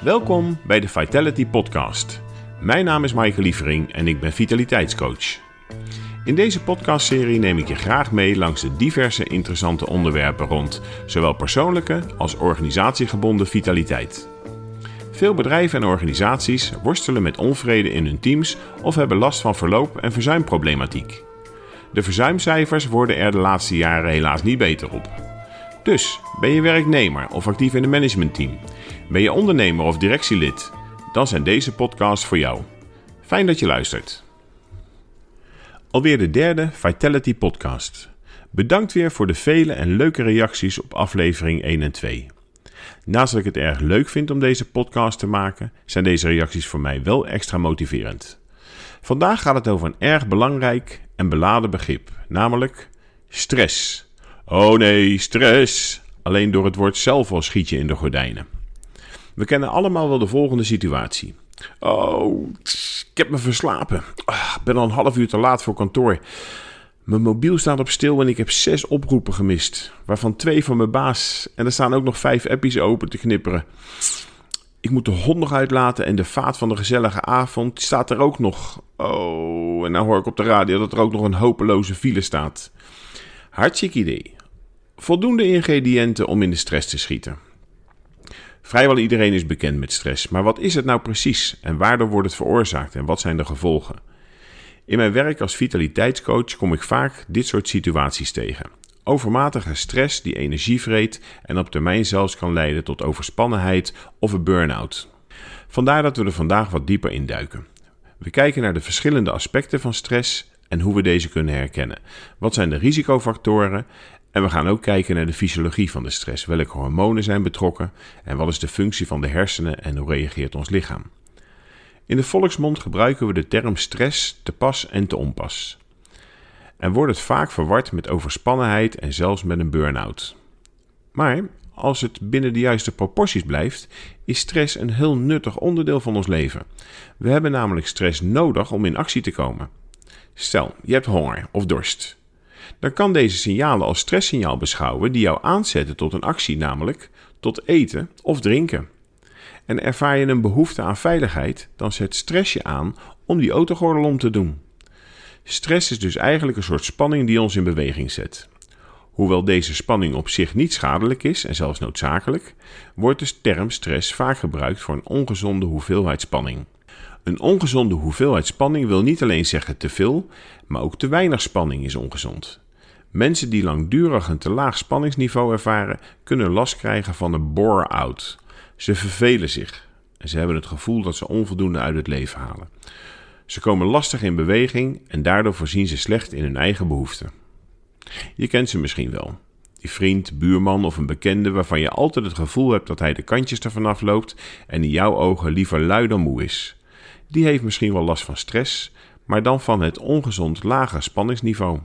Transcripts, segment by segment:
Welkom bij de Vitality Podcast. Mijn naam is Michael Lievering en ik ben vitaliteitscoach. In deze podcastserie neem ik je graag mee langs de diverse interessante onderwerpen rond zowel persoonlijke als organisatiegebonden vitaliteit. Veel bedrijven en organisaties worstelen met onvrede in hun teams of hebben last van verloop- en verzuimproblematiek. De verzuimcijfers worden er de laatste jaren helaas niet beter op. Dus ben je werknemer of actief in een managementteam? Ben je ondernemer of directielid? Dan zijn deze podcasts voor jou. Fijn dat je luistert. Alweer de derde Vitality Podcast. Bedankt weer voor de vele en leuke reacties op aflevering 1 en 2. Naast dat ik het erg leuk vind om deze podcast te maken, zijn deze reacties voor mij wel extra motiverend. Vandaag gaat het over een erg belangrijk en beladen begrip, namelijk stress. Oh nee, stress. Alleen door het woord zelf al schiet je in de gordijnen. We kennen allemaal wel de volgende situatie. Oh, ik heb me verslapen. Ah, ben al een half uur te laat voor kantoor. Mijn mobiel staat op stil en ik heb zes oproepen gemist. Waarvan twee van mijn baas. En er staan ook nog vijf appjes open te knipperen. Ik moet de hond nog uitlaten en de vaat van de gezellige avond staat er ook nog. Oh, en nou hoor ik op de radio dat er ook nog een hopeloze file staat. Hartstikke idee. Voldoende ingrediënten om in de stress te schieten. Vrijwel iedereen is bekend met stress, maar wat is het nou precies en waardoor wordt het veroorzaakt en wat zijn de gevolgen? In mijn werk als vitaliteitscoach kom ik vaak dit soort situaties tegen. Overmatige stress die energie vreet en op termijn zelfs kan leiden tot overspannenheid of een burn-out. Vandaar dat we er vandaag wat dieper in duiken. We kijken naar de verschillende aspecten van stress en hoe we deze kunnen herkennen. Wat zijn de risicofactoren en we gaan ook kijken naar de fysiologie van de stress. Welke hormonen zijn betrokken en wat is de functie van de hersenen en hoe reageert ons lichaam. In de volksmond gebruiken we de term stress te pas en te onpas. En wordt het vaak verward met overspannenheid en zelfs met een burn-out. Maar als het binnen de juiste proporties blijft, is stress een heel nuttig onderdeel van ons leven. We hebben namelijk stress nodig om in actie te komen. Stel, je hebt honger of dorst dan kan deze signalen als stresssignaal beschouwen die jou aanzetten tot een actie, namelijk tot eten of drinken. En ervaar je een behoefte aan veiligheid, dan zet stress je aan om die autogordel om te doen. Stress is dus eigenlijk een soort spanning die ons in beweging zet. Hoewel deze spanning op zich niet schadelijk is en zelfs noodzakelijk, wordt de term stress vaak gebruikt voor een ongezonde hoeveelheid spanning. Een ongezonde hoeveelheid spanning wil niet alleen zeggen te veel, maar ook te weinig spanning is ongezond. Mensen die langdurig een te laag spanningsniveau ervaren, kunnen last krijgen van een bore-out. Ze vervelen zich en ze hebben het gevoel dat ze onvoldoende uit het leven halen. Ze komen lastig in beweging en daardoor voorzien ze slecht in hun eigen behoeften. Je kent ze misschien wel. Die vriend, buurman of een bekende waarvan je altijd het gevoel hebt dat hij de kantjes ervan afloopt en in jouw ogen liever lui dan moe is. Die heeft misschien wel last van stress, maar dan van het ongezond lage spanningsniveau.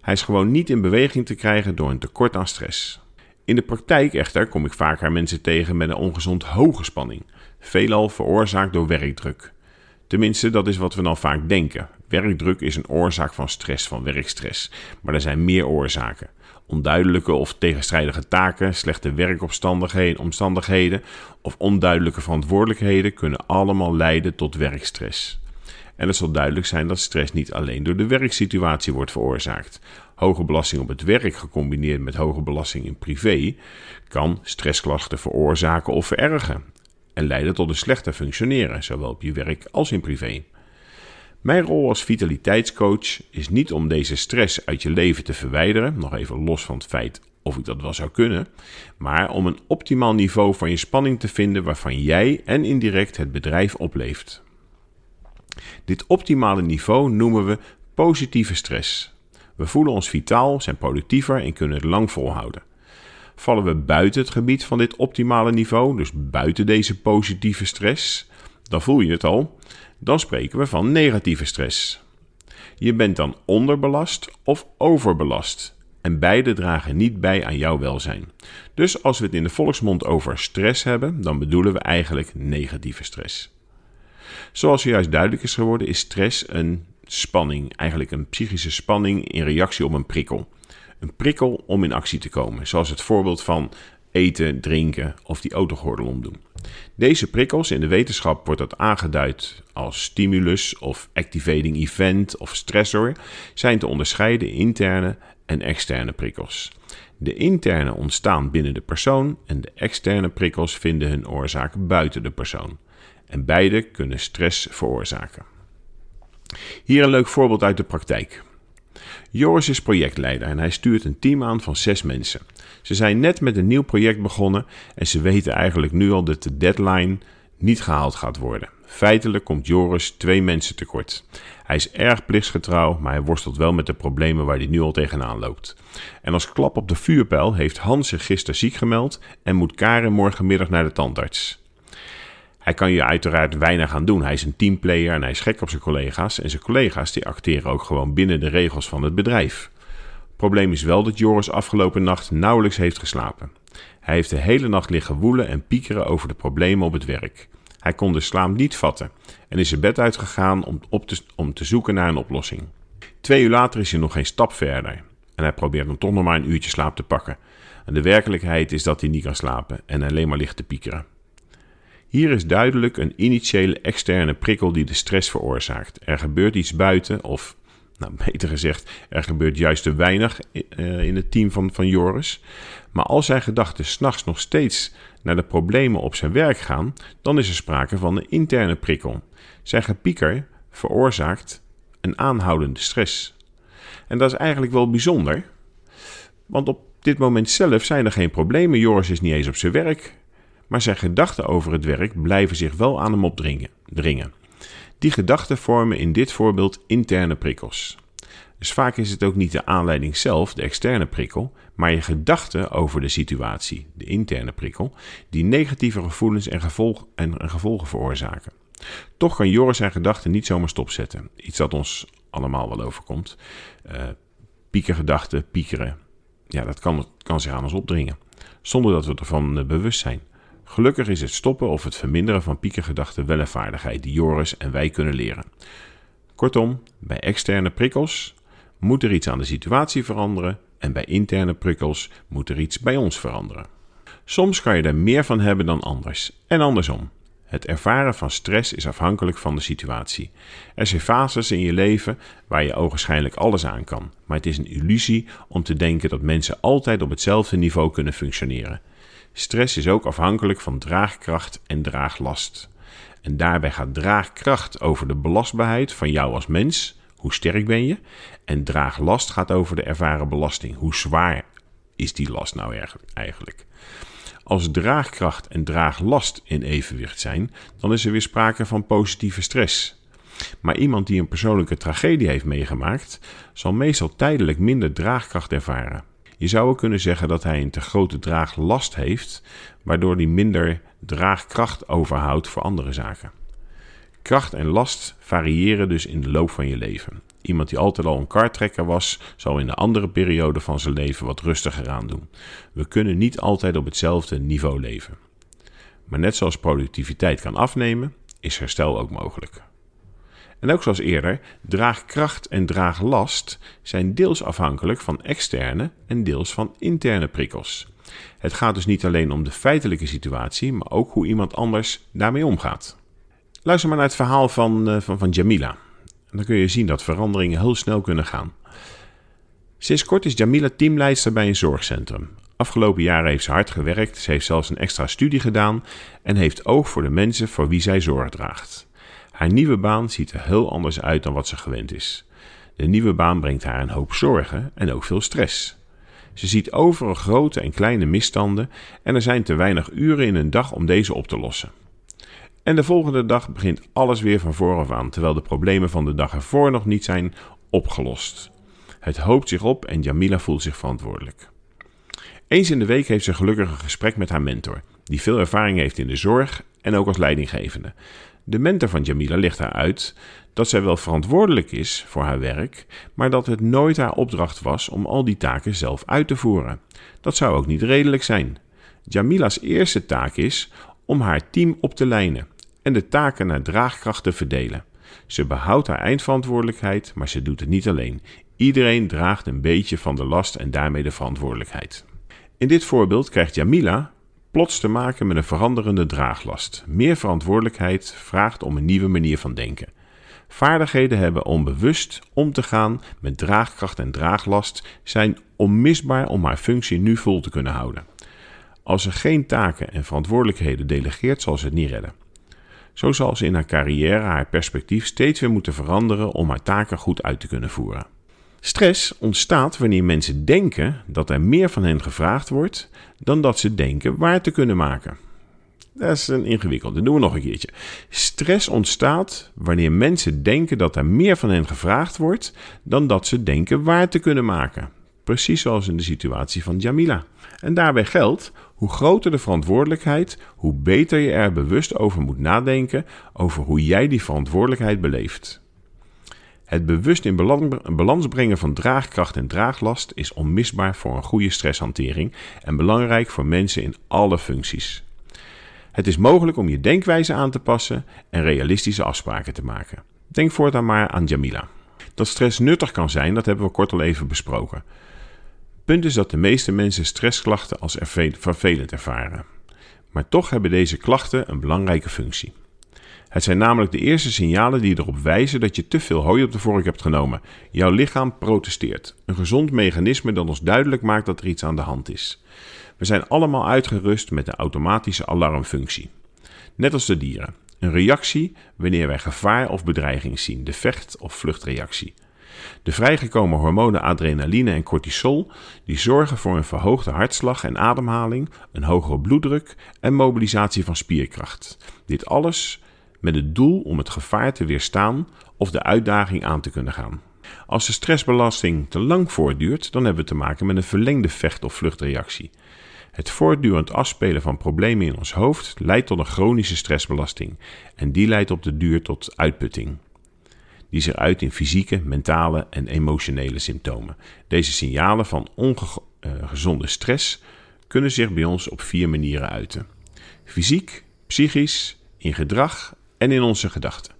Hij is gewoon niet in beweging te krijgen door een tekort aan stress. In de praktijk echter kom ik vaker mensen tegen met een ongezond hoge spanning, veelal veroorzaakt door werkdruk. Tenminste, dat is wat we dan vaak denken. Werkdruk is een oorzaak van stress, van werkstress. Maar er zijn meer oorzaken. Onduidelijke of tegenstrijdige taken, slechte werkomstandigheden of onduidelijke verantwoordelijkheden kunnen allemaal leiden tot werkstress. En het zal duidelijk zijn dat stress niet alleen door de werksituatie wordt veroorzaakt. Hoge belasting op het werk gecombineerd met hoge belasting in privé kan stressklachten veroorzaken of verergen en leiden tot een slechter functioneren, zowel op je werk als in privé. Mijn rol als vitaliteitscoach is niet om deze stress uit je leven te verwijderen, nog even los van het feit of ik dat wel zou kunnen, maar om een optimaal niveau van je spanning te vinden waarvan jij en indirect het bedrijf opleeft. Dit optimale niveau noemen we positieve stress. We voelen ons vitaal, zijn productiever en kunnen het lang volhouden. Vallen we buiten het gebied van dit optimale niveau, dus buiten deze positieve stress, dan voel je het al, dan spreken we van negatieve stress. Je bent dan onderbelast of overbelast. En beide dragen niet bij aan jouw welzijn. Dus als we het in de volksmond over stress hebben, dan bedoelen we eigenlijk negatieve stress. Zoals juist duidelijk is geworden, is stress een spanning, eigenlijk een psychische spanning in reactie op een prikkel. Een prikkel om in actie te komen, zoals het voorbeeld van eten, drinken of die autogordel omdoen. Deze prikkels, in de wetenschap wordt dat aangeduid als stimulus of activating event of stressor, zijn te onderscheiden in interne en externe prikkels. De interne ontstaan binnen de persoon en de externe prikkels vinden hun oorzaak buiten de persoon. En beide kunnen stress veroorzaken. Hier een leuk voorbeeld uit de praktijk. Joris is projectleider en hij stuurt een team aan van zes mensen. Ze zijn net met een nieuw project begonnen en ze weten eigenlijk nu al dat de deadline niet gehaald gaat worden. Feitelijk komt Joris twee mensen tekort. Hij is erg plichtsgetrouw, maar hij worstelt wel met de problemen waar hij nu al tegenaan loopt. En als klap op de vuurpijl heeft Hans zich gisteren ziek gemeld en moet Karen morgenmiddag naar de tandarts. Hij kan je uiteraard weinig aan doen. Hij is een teamplayer en hij is gek op zijn collega's. En zijn collega's die acteren ook gewoon binnen de regels van het bedrijf. Probleem is wel dat Joris afgelopen nacht nauwelijks heeft geslapen. Hij heeft de hele nacht liggen woelen en piekeren over de problemen op het werk. Hij kon de slaap niet vatten en is zijn bed uitgegaan om, op te, om te zoeken naar een oplossing. Twee uur later is hij nog geen stap verder en hij probeert dan toch nog maar een uurtje slaap te pakken. En de werkelijkheid is dat hij niet kan slapen en alleen maar ligt te piekeren. Hier is duidelijk een initiële externe prikkel die de stress veroorzaakt. Er gebeurt iets buiten, of nou, beter gezegd, er gebeurt juist te weinig eh, in het team van, van Joris. Maar als zijn gedachten s'nachts nog steeds naar de problemen op zijn werk gaan, dan is er sprake van een interne prikkel. Zijn gepieker veroorzaakt een aanhoudende stress. En dat is eigenlijk wel bijzonder, want op dit moment zelf zijn er geen problemen. Joris is niet eens op zijn werk maar zijn gedachten over het werk blijven zich wel aan hem opdringen. Dringen. Die gedachten vormen in dit voorbeeld interne prikkels. Dus vaak is het ook niet de aanleiding zelf, de externe prikkel, maar je gedachten over de situatie, de interne prikkel, die negatieve gevoelens en, en, gevolgen veroorzaken. Toch kan Joris zijn gedachten niet zomaar stopzetten. Iets dat ons allemaal wel overkomt. Uh, piekergedachten, piekeren. Ja, dat kan, kan zich aan ons opdringen. Zonder dat we ervan eh, bewust zijn. Gelukkig is het stoppen of het verminderen van piekengedachten wel een vaardigheid die Joris en wij kunnen leren. Kortom, bij externe prikkels moet er iets aan de situatie veranderen en bij interne prikkels moet er iets bij ons veranderen. Soms kan je er meer van hebben dan anders en andersom. Het ervaren van stress is afhankelijk van de situatie. Er zijn fases in je leven waar je ogenschijnlijk alles aan kan, maar het is een illusie om te denken dat mensen altijd op hetzelfde niveau kunnen functioneren. Stress is ook afhankelijk van draagkracht en draaglast. En daarbij gaat draagkracht over de belastbaarheid van jou als mens, hoe sterk ben je, en draaglast gaat over de ervaren belasting, hoe zwaar is die last nou eigenlijk. Als draagkracht en draaglast in evenwicht zijn, dan is er weer sprake van positieve stress. Maar iemand die een persoonlijke tragedie heeft meegemaakt, zal meestal tijdelijk minder draagkracht ervaren. Je zou kunnen zeggen dat hij een te grote draaglast heeft, waardoor hij minder draagkracht overhoudt voor andere zaken. Kracht en last variëren dus in de loop van je leven. Iemand die altijd al een kartrekker was, zal in de andere periode van zijn leven wat rustiger aan doen. We kunnen niet altijd op hetzelfde niveau leven. Maar net zoals productiviteit kan afnemen, is herstel ook mogelijk. En ook zoals eerder, draagkracht en draaglast zijn deels afhankelijk van externe en deels van interne prikkels. Het gaat dus niet alleen om de feitelijke situatie, maar ook hoe iemand anders daarmee omgaat. Luister maar naar het verhaal van, uh, van, van Jamila. Dan kun je zien dat veranderingen heel snel kunnen gaan. Sinds kort is Jamila teamleidster bij een zorgcentrum. Afgelopen jaren heeft ze hard gewerkt, ze heeft zelfs een extra studie gedaan en heeft oog voor de mensen voor wie zij zorg draagt. Haar nieuwe baan ziet er heel anders uit dan wat ze gewend is. De nieuwe baan brengt haar een hoop zorgen en ook veel stress. Ze ziet overal grote en kleine misstanden en er zijn te weinig uren in een dag om deze op te lossen. En de volgende dag begint alles weer van vooraf aan, terwijl de problemen van de dag ervoor nog niet zijn opgelost. Het hoopt zich op en Jamila voelt zich verantwoordelijk. Eens in de week heeft ze gelukkig een gesprek met haar mentor, die veel ervaring heeft in de zorg en ook als leidinggevende. De mentor van Jamila legt haar uit dat zij wel verantwoordelijk is voor haar werk, maar dat het nooit haar opdracht was om al die taken zelf uit te voeren. Dat zou ook niet redelijk zijn. Jamila's eerste taak is om haar team op te lijnen en de taken naar draagkracht te verdelen. Ze behoudt haar eindverantwoordelijkheid, maar ze doet het niet alleen. Iedereen draagt een beetje van de last en daarmee de verantwoordelijkheid. In dit voorbeeld krijgt Jamila plots te maken met een veranderende draaglast. Meer verantwoordelijkheid vraagt om een nieuwe manier van denken. Vaardigheden hebben om bewust om te gaan met draagkracht en draaglast zijn onmisbaar om haar functie nu vol te kunnen houden. Als ze geen taken en verantwoordelijkheden delegeert, zal ze het niet redden. Zo zal ze in haar carrière haar perspectief steeds weer moeten veranderen om haar taken goed uit te kunnen voeren. Stress ontstaat wanneer mensen denken dat er meer van hen gevraagd wordt dan dat ze denken waar te kunnen maken. Dat is een ingewikkelde. Doen we nog een keertje. Stress ontstaat wanneer mensen denken dat er meer van hen gevraagd wordt dan dat ze denken waar te kunnen maken. Precies zoals in de situatie van Jamila. En daarbij geldt, hoe groter de verantwoordelijkheid, hoe beter je er bewust over moet nadenken over hoe jij die verantwoordelijkheid beleeft. Het bewust in balans brengen van draagkracht en draaglast is onmisbaar voor een goede stresshantering en belangrijk voor mensen in alle functies. Het is mogelijk om je denkwijze aan te passen en realistische afspraken te maken. Denk voortaan maar aan Jamila. Dat stress nuttig kan zijn, dat hebben we kort al even besproken. Punt is dat de meeste mensen stressklachten als vervelend ervaren. Maar toch hebben deze klachten een belangrijke functie. Het zijn namelijk de eerste signalen die erop wijzen dat je te veel hooi op de vork hebt genomen. Jouw lichaam protesteert. Een gezond mechanisme dat ons duidelijk maakt dat er iets aan de hand is. We zijn allemaal uitgerust met de automatische alarmfunctie. Net als de dieren. Een reactie wanneer wij gevaar of bedreiging zien, de vecht- of vluchtreactie. De vrijgekomen hormonen adrenaline en cortisol die zorgen voor een verhoogde hartslag en ademhaling, een hogere bloeddruk en mobilisatie van spierkracht. Dit alles met het doel om het gevaar te weerstaan of de uitdaging aan te kunnen gaan. Als de stressbelasting te lang voortduurt, dan hebben we te maken met een verlengde vecht- of vluchtreactie. Het voortdurend afspelen van problemen in ons hoofd leidt tot een chronische stressbelasting en die leidt op de duur tot uitputting. Die zich uit in fysieke, mentale en emotionele symptomen. Deze signalen van ongezonde stress kunnen zich bij ons op vier manieren uiten: fysiek, psychisch, in gedrag en in onze gedachten.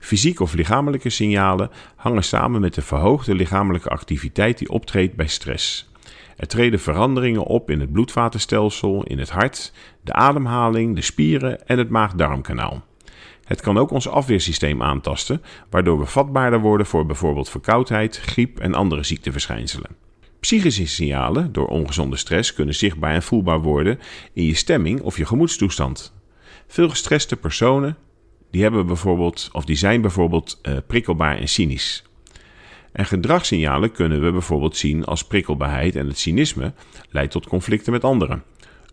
Fysieke of lichamelijke signalen hangen samen met de verhoogde lichamelijke activiteit die optreedt bij stress. Er treden veranderingen op in het bloedvatenstelsel, in het hart, de ademhaling, de spieren en het maag-darmkanaal. Het kan ook ons afweersysteem aantasten, waardoor we vatbaarder worden voor bijvoorbeeld verkoudheid, griep en andere ziekteverschijnselen. Psychische signalen door ongezonde stress kunnen zichtbaar en voelbaar worden in je stemming of je gemoedstoestand. Veel gestreste personen die hebben bijvoorbeeld, of die zijn bijvoorbeeld uh, prikkelbaar en cynisch. En gedragssignalen kunnen we bijvoorbeeld zien als prikkelbaarheid en het cynisme leidt tot conflicten met anderen.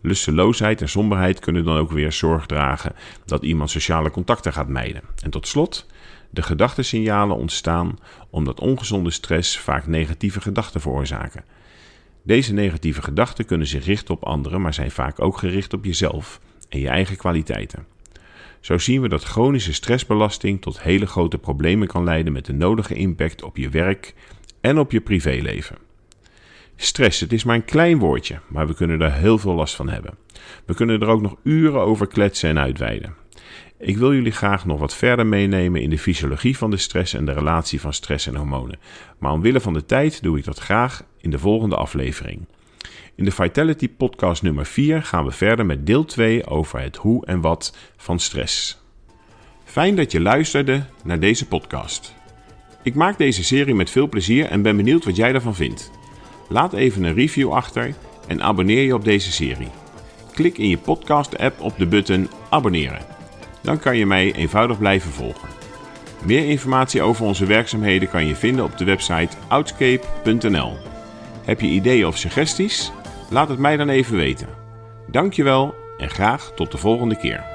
Lusteloosheid en somberheid kunnen dan ook weer zorg dragen dat iemand sociale contacten gaat mijden. En tot slot, de gedachtensignalen ontstaan omdat ongezonde stress vaak negatieve gedachten veroorzaken. Deze negatieve gedachten kunnen zich richten op anderen, maar zijn vaak ook gericht op jezelf en je eigen kwaliteiten. Zo zien we dat chronische stressbelasting tot hele grote problemen kan leiden met de nodige impact op je werk en op je privéleven. Stress, het is maar een klein woordje, maar we kunnen er heel veel last van hebben. We kunnen er ook nog uren over kletsen en uitweiden. Ik wil jullie graag nog wat verder meenemen in de fysiologie van de stress en de relatie van stress en hormonen. Maar omwille van de tijd doe ik dat graag in de volgende aflevering. In de Vitality Podcast nummer 4 gaan we verder met deel 2 over het hoe en wat van stress. Fijn dat je luisterde naar deze podcast. Ik maak deze serie met veel plezier en ben benieuwd wat jij ervan vindt. Laat even een review achter en abonneer je op deze serie. Klik in je podcast-app op de button abonneren. Dan kan je mij eenvoudig blijven volgen. Meer informatie over onze werkzaamheden kan je vinden op de website outscape.nl. Heb je ideeën of suggesties? Laat het mij dan even weten. Dankjewel en graag tot de volgende keer.